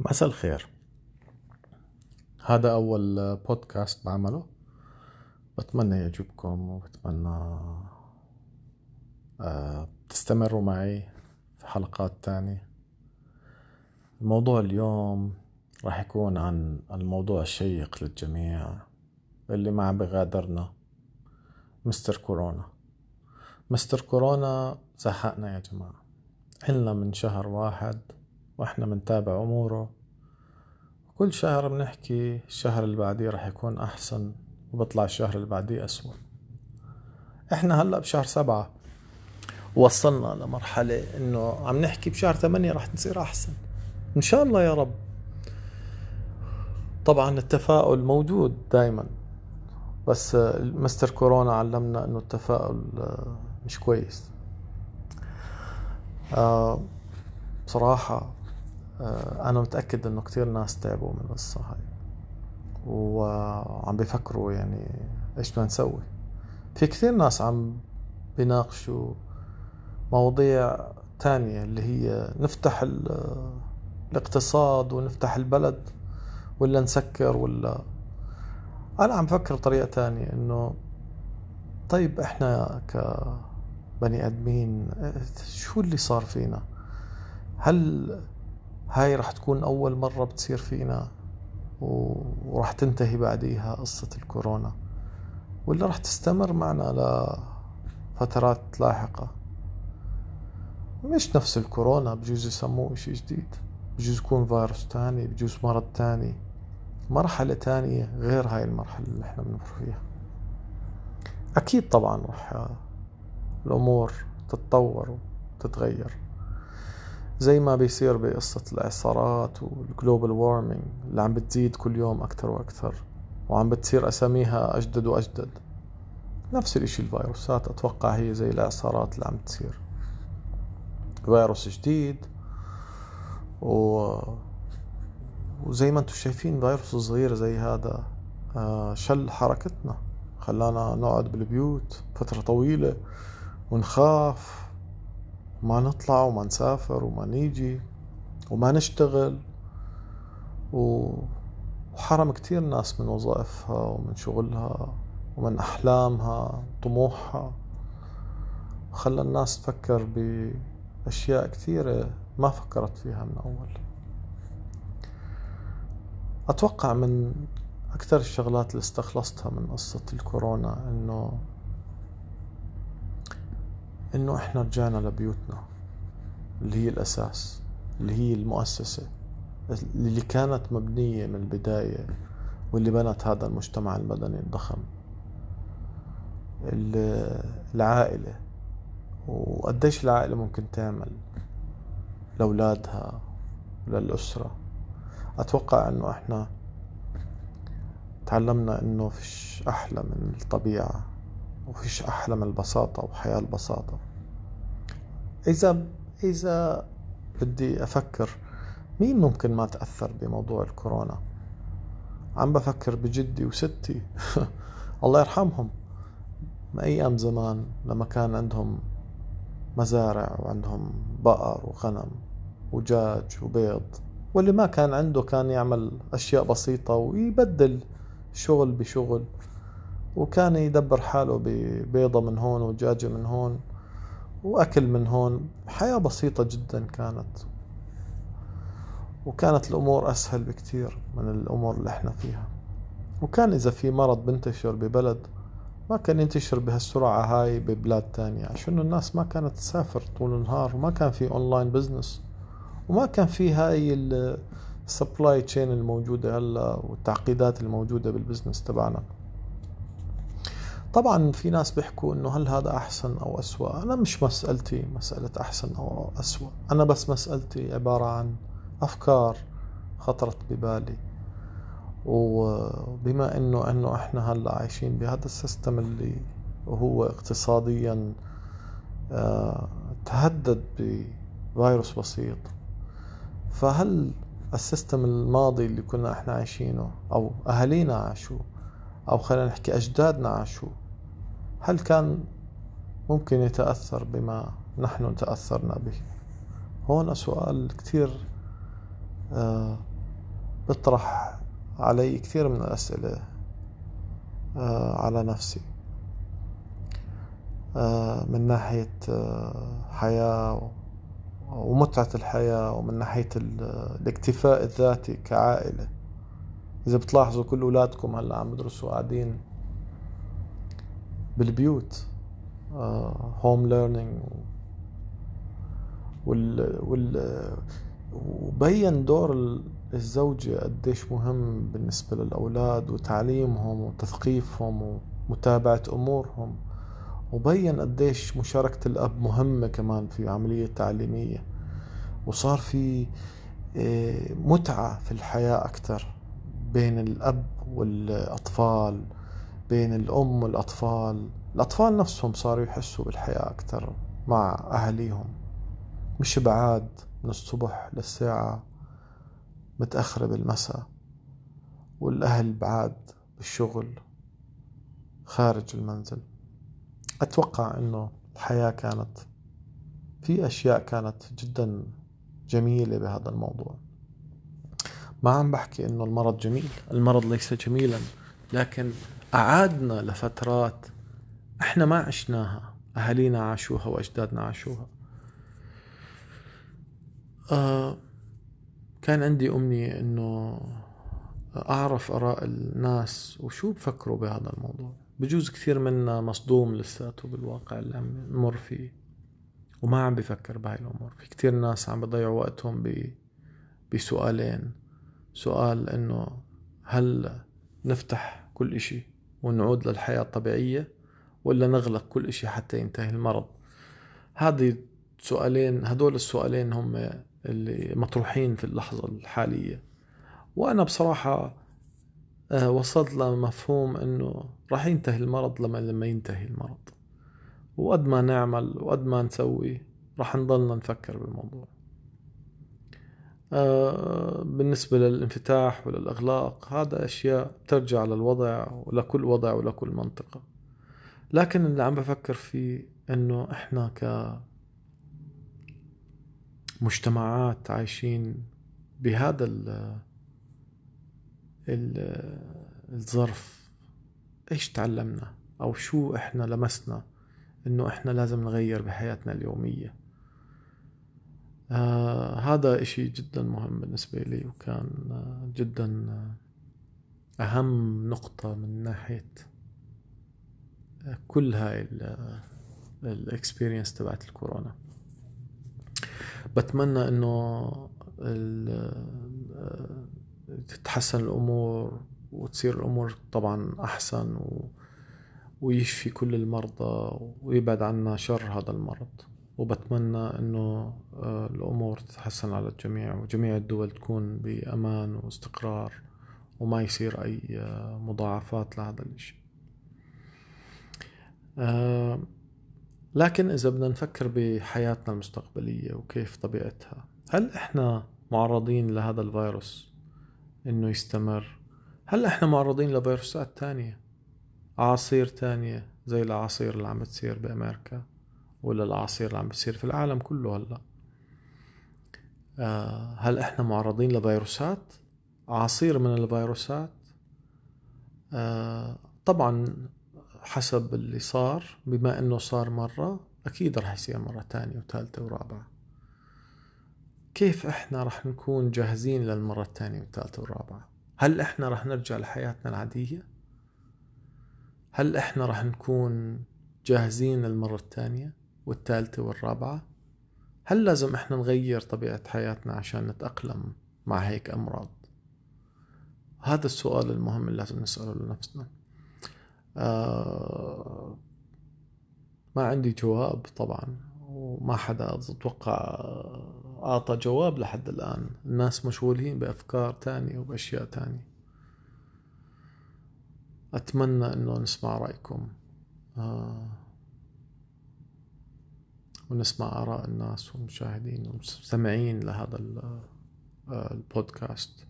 مساء الخير. هذا أول بودكاست بعمله. بتمنى يعجبكم وبتمنى آه، تستمروا معي في حلقات تانية. الموضوع اليوم راح يكون عن الموضوع الشيق للجميع اللي ما عم بغادرنا مستر كورونا. مستر كورونا زهقنا يا جماعة. إلنا من شهر واحد وإحنا بنتابع أموره. كل شهر بنحكي الشهر اللي بعديه رح يكون أحسن وبطلع الشهر اللي بعديه أسوأ. إحنا هلأ بشهر سبعة وصلنا لمرحلة إنه عم نحكي بشهر ثمانية رح نصير أحسن. إن شاء الله يا رب. طبعا التفاؤل موجود دايما بس مستر كورونا علمنا إنه التفاؤل مش كويس. آه، بصراحة آه، أنا متأكد إنه كتير ناس تعبوا من القصة هاي. وعم بيفكروا يعني إيش بدنا نسوي. في كثير ناس عم بيناقشوا مواضيع تانية اللي هي نفتح الاقتصاد ونفتح البلد ولا نسكر ولا. أنا عم فكر بطريقة تانية إنه طيب إحنا كبني آدمين. شو اللي صار فينا؟ هل هاي رح تكون أول مرة بتصير فينا ورح تنتهي بعديها قصة الكورونا؟ ولا رح تستمر معنا لفترات لاحقة؟ مش نفس الكورونا بجوز يسموه إشي جديد. بجوز يكون فيروس تاني بجوز مرض تاني. مرحلة تانية غير هاي المرحلة اللي إحنا بنمر فيها. أكيد طبعا رح الأمور تتطور وتتغير. زي ما بيصير بقصة الإعصارات وال global warming اللي عم بتزيد كل يوم أكتر وأكتر وعم بتصير أساميها أجدد وأجدد. نفس الإشي الفيروسات أتوقع هي زي الإعصارات اللي عم تصير. فيروس جديد و... وزي ما أنتم شايفين فيروس صغير زي هذا آه، شل حركتنا خلانا نقعد بالبيوت فترة طويلة. ونخاف ما نطلع وما نسافر وما نيجي وما نشتغل. وحرم كتير ناس من وظائفها ومن شغلها ومن أحلامها طموحها. خلى الناس تفكر بأشياء كثيرة ما فكرت فيها من أول. أتوقع من أكثر الشغلات اللي استخلصتها من قصة الكورونا إنه إنه إحنا رجعنا لبيوتنا اللي هي الأساس اللي هي المؤسسة اللي كانت مبنية من البداية واللي بنت هذا المجتمع المدني الضخم. العائلة. وقديش العائلة ممكن تعمل لأولادها وللأسرة؟ أتوقع أنه إحنا تعلمنا أنه فيش أحلى من الطبيعة. وفيش أحلى من البساطة وحياة البساطة. إذا إذا بدي أفكر مين ممكن ما تأثر بموضوع الكورونا؟ عم بفكر بجدي وستي. الله يرحمهم. أيام زمان لما كان عندهم مزارع وعندهم بقر وغنم وجاج وبيض واللي ما كان عنده كان يعمل أشياء بسيطة ويبدل شغل بشغل. وكان يدبر حاله ببيضة من هون ودجاجة من هون وأكل من هون. حياة بسيطة جدا كانت. وكانت الأمور أسهل بكتير من الأمور اللي إحنا فيها. وكان إذا في مرض بنتشر ببلد ما كان ينتشر بهالسرعة هاي ببلاد تانية عشان الناس ما كانت تسافر طول النهار وما كان في online business وما كان في هاي ال supply chain الموجودة هلا والتعقيدات الموجودة بال business تبعنا. طبعا في ناس بيحكوا إنه هل هذا أحسن أو أسوأ. أنا مش مسألتي مسألة أحسن أو أسوأ. أنا بس مسألتي عبارة عن أفكار خطرت ببالي. وبما إنه إنه إحنا هلأ عايشين بهذا ال system اللي هو اقتصاديا آه، تهدد بفيروس بسيط فهل ال system الماضي اللي كنا إحنا عايشينه أو أهالينا عاشوه أو خلينا نحكي أجدادنا عاشوه هل كان ممكن يتأثر بما نحن تأثرنا به؟ هون سؤال كثير آه، بطرح علي كثير من الأسئلة آه، على نفسي. آه، من ناحية حياة ومتعة الحياة ومن ناحية الاكتفاء الذاتي كعائلة. إذا بتلاحظوا كل أولادكم هلأ عم يدرسوا قاعدين بالبيوت. هوم ليرنينج وال, وال وبين دور الزوجة قديش مهم بالنسبة للأولاد وتعليمهم وتثقيفهم ومتابعة أمورهم. وبين قديش مشاركة الأب مهمة كمان في عملية تعليمية. وصار في آه، متعة في الحياة أكثر بين الأب والأطفال. بين الأم والأطفال. الأطفال نفسهم صاروا يحسوا بالحياة أكثر مع أهليهم مش بعاد من الصبح للساعة متأخرة بالمساء والأهل بعاد بالشغل خارج المنزل. أتوقع أنه الحياة كانت في أشياء كانت جدا جميلة بهذا الموضوع. ما عم بحكي أنه المرض جميل. المرض ليس جميلا لكن أعادنا لفترات إحنا ما عشناها. أهالينا عاشوها وأجدادنا عاشوها. آه كان عندي أمنية إنه أعرف آراء الناس وشو بفكروا بهذا الموضوع. بجوز كثير منا مصدوم لساته بالواقع اللي عم نمر فيه وما عم بفكر بهاي الأمور. في كثير ناس عم بضيعوا وقتهم ب... بسؤالين. سؤال إنه هل نفتح كل إشي؟ ونعود للحياة الطبيعية ولا نغلق كل إشي حتى ينتهي المرض؟ هذه سؤالين هدول السؤالين هم اللي مطروحين في اللحظة الحالية. وأنا بصراحة آه، وصلت لمفهوم أنه راح ينتهي المرض لما لما ينتهي المرض. وقد ما نعمل وقد ما نسوي راح نضلنا نفكر بالموضوع. بالنسبة للانفتاح وللإغلاق هذا أشياء ترجع للوضع ولكل وضع ولكل منطقة. لكن اللي عم بفكر فيه أنه إحنا ك مجتمعات عايشين بهذا ال الظرف إيش تعلمنا؟ أو شو إحنا لمسنا إنه إحنا لازم نغير بحياتنا اليومية؟ آه هذا إشي جدا مهم بالنسبة لي وكان جدا أهم نقطة من ناحية كل هاي الاكسبيرينس تبعت الكورونا. بتمنى إنه تتحسن الأمور وتصير الأمور طبعا أحسن و... ويشفي كل المرضى ويبعد عنا شر هذا المرض. وبتمنى إنه آه، الأمور تتحسن على الجميع وجميع الدول تكون بأمان واستقرار وما يصير أي آه، مضاعفات لهذا الشيء آه، لكن إذا بدنا نفكر بحياتنا المستقبلية وكيف طبيعتها هل إحنا معرضين لهذا الفيروس إنه يستمر؟ هل إحنا معرضين لفيروسات تانية؟ أعاصير تانية زي الأعاصير اللي عم بتصير بأمريكا؟ ولا الأعاصير اللي عم بتصير في العالم كله هلأ. آه، هل إحنا معرضين لفيروسات؟ أعاصير من الفيروسات. آه، طبعا حسب اللي صار بما إنه صار مرة أكيد رح يصير مرة تانية وثالثة ورابعة. كيف إحنا رح نكون جاهزين للمرة الثانية والثالثة والرابعة هل إحنا رح نرجع لحياتنا العادية؟ هل إحنا رح نكون جاهزين للمرة الثانية والثالثة والرابعة هل لازم إحنا نغير طبيعة حياتنا عشان نتأقلم مع هيك أمراض؟ هذا السؤال المهم اللي لازم نسأله لنفسنا. آه، ما عندي جواب طبعا وما حدا أتوقع أعطى جواب لحد الآن. الناس مشغولين بأفكار تانية وبأشياء تانية. أتمنى إنه نسمع رأيكم. آه، ونسمع آراء الناس والمشاهدين والمستمعين لهذا آه، البودكاست.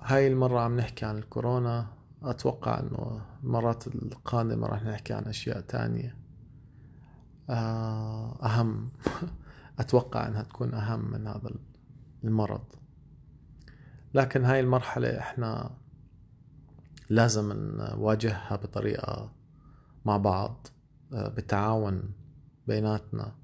هاي المرة عم نحكي عن الكورونا. أتوقع أنه المرات القادمة راح نحكي عن أشياء تانية. آه، أهم. أتوقع أنها تكون أهم من هذا المرض. لكن هاي المرحلة إحنا لازم نواجهها بطريقة مع بعض آه، بتعاون بيناتنا.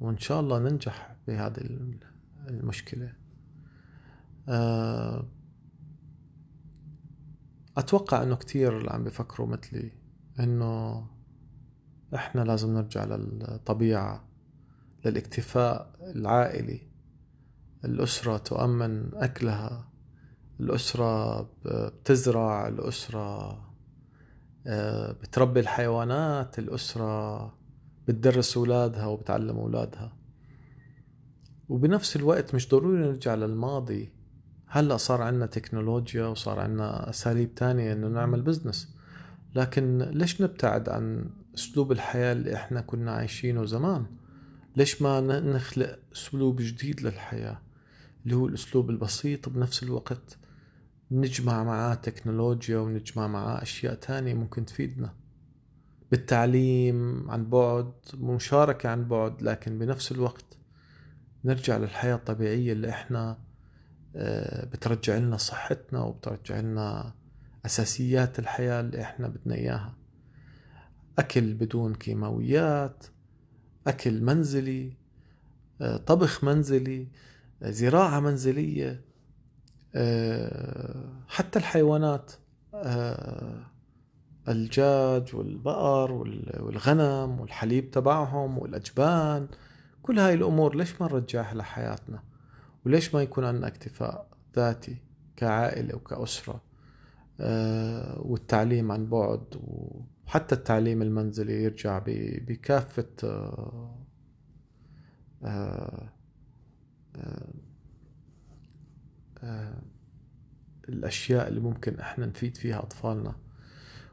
وإن شاء الله ننجح بهذه المشكلة. آه، أتوقع إنه كتير اللي عم بفكروا مثلي إنه إحنا لازم نرجع للطبيعة للاكتفاء العائلي. الأسرة تؤمن أكلها الأسرة بتزرع الأسرة بتربي الحيوانات الأسرة بتدرس أولادها وبتعلم أولادها. وبنفس الوقت مش ضروري نرجع للماضي. هلأ صار عندنا تكنولوجيا وصار عندنا أساليب تانية إنه نعمل بزنس لكن ليش نبتعد عن أسلوب الحياة اللي إحنا كنا عايشينه زمان؟ ليش ما نخلق أسلوب جديد للحياة؟ اللي هو الأسلوب البسيط بنفس الوقت نجمع معاه تكنولوجيا ونجمع معاه أشياء تانية ممكن تفيدنا. بالتعليم عن بعد مشاركة عن بعد لكن بنفس الوقت نرجع للحياة الطبيعية اللي إحنا آه، بترجع لنا صحتنا وبترجع لنا أساسيات الحياة اللي إحنا بدنا إياها. أكل بدون كيماويات أكل منزلي آه، طبخ منزلي آه، زراعة منزلية. حتى الحيوانات الدجاج والبقر والغنم والحليب تبعهم والأجبان كل هاي الأمور ليش ما نرجعها لحياتنا؟ وليش ما يكون عندنا اكتفاء ذاتي كعائلة وكأسرة؟ آه، والتعليم عن بعد وحتى التعليم المنزلي يرجع بكافة آه، آه، الأشياء اللي ممكن إحنا نفيد فيها أطفالنا.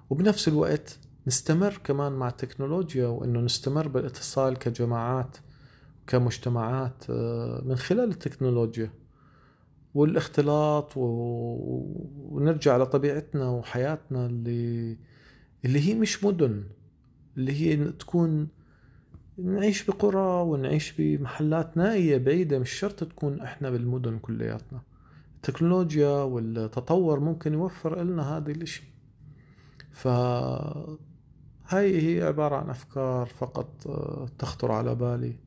وبنفس الوقت نستمر كمان مع التكنولوجيا وإنه نستمر بالاتصال كجماعات كمجتمعات آه، من خلال التكنولوجيا والاختلاط و... ونرجع لطبيعتنا وحياتنا اللي اللي هي مش مدن اللي هي تكون نعيش بقرى ونعيش بمحلات نائية بعيدة مش شرط تكون إحنا بالمدن كلياتنا. التكنولوجيا والتطور ممكن يوفر لنا هذا الإشي. ف هاي هي عبارة عن أفكار فقط آه، تخطر على بالي.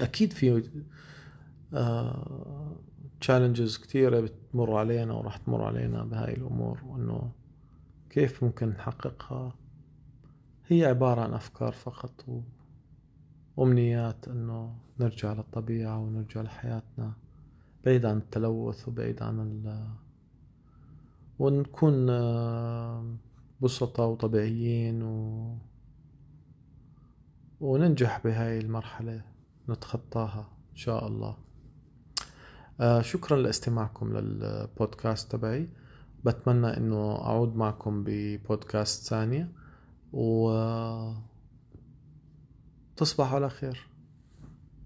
أكيد في تشالنجز آه كثيرة بتمر علينا وراح تمر علينا بهاي الأمور وإنه كيف ممكن نحققها. هي عبارة عن أفكار فقط وأمنيات إنه نرجع للطبيعة ونرجع لحياتنا. بعيد عن التلوث وبعيد عن ال ونكون آه، بسطة وطبيعيين و... وننجح بهاي المرحلة نتخطاها إن شاء الله. آه شكرا لاستماعكم للبودكاست تبعي. بتمنى إنه أعود معكم ببودكاست ثانية و تصبحوا على خير.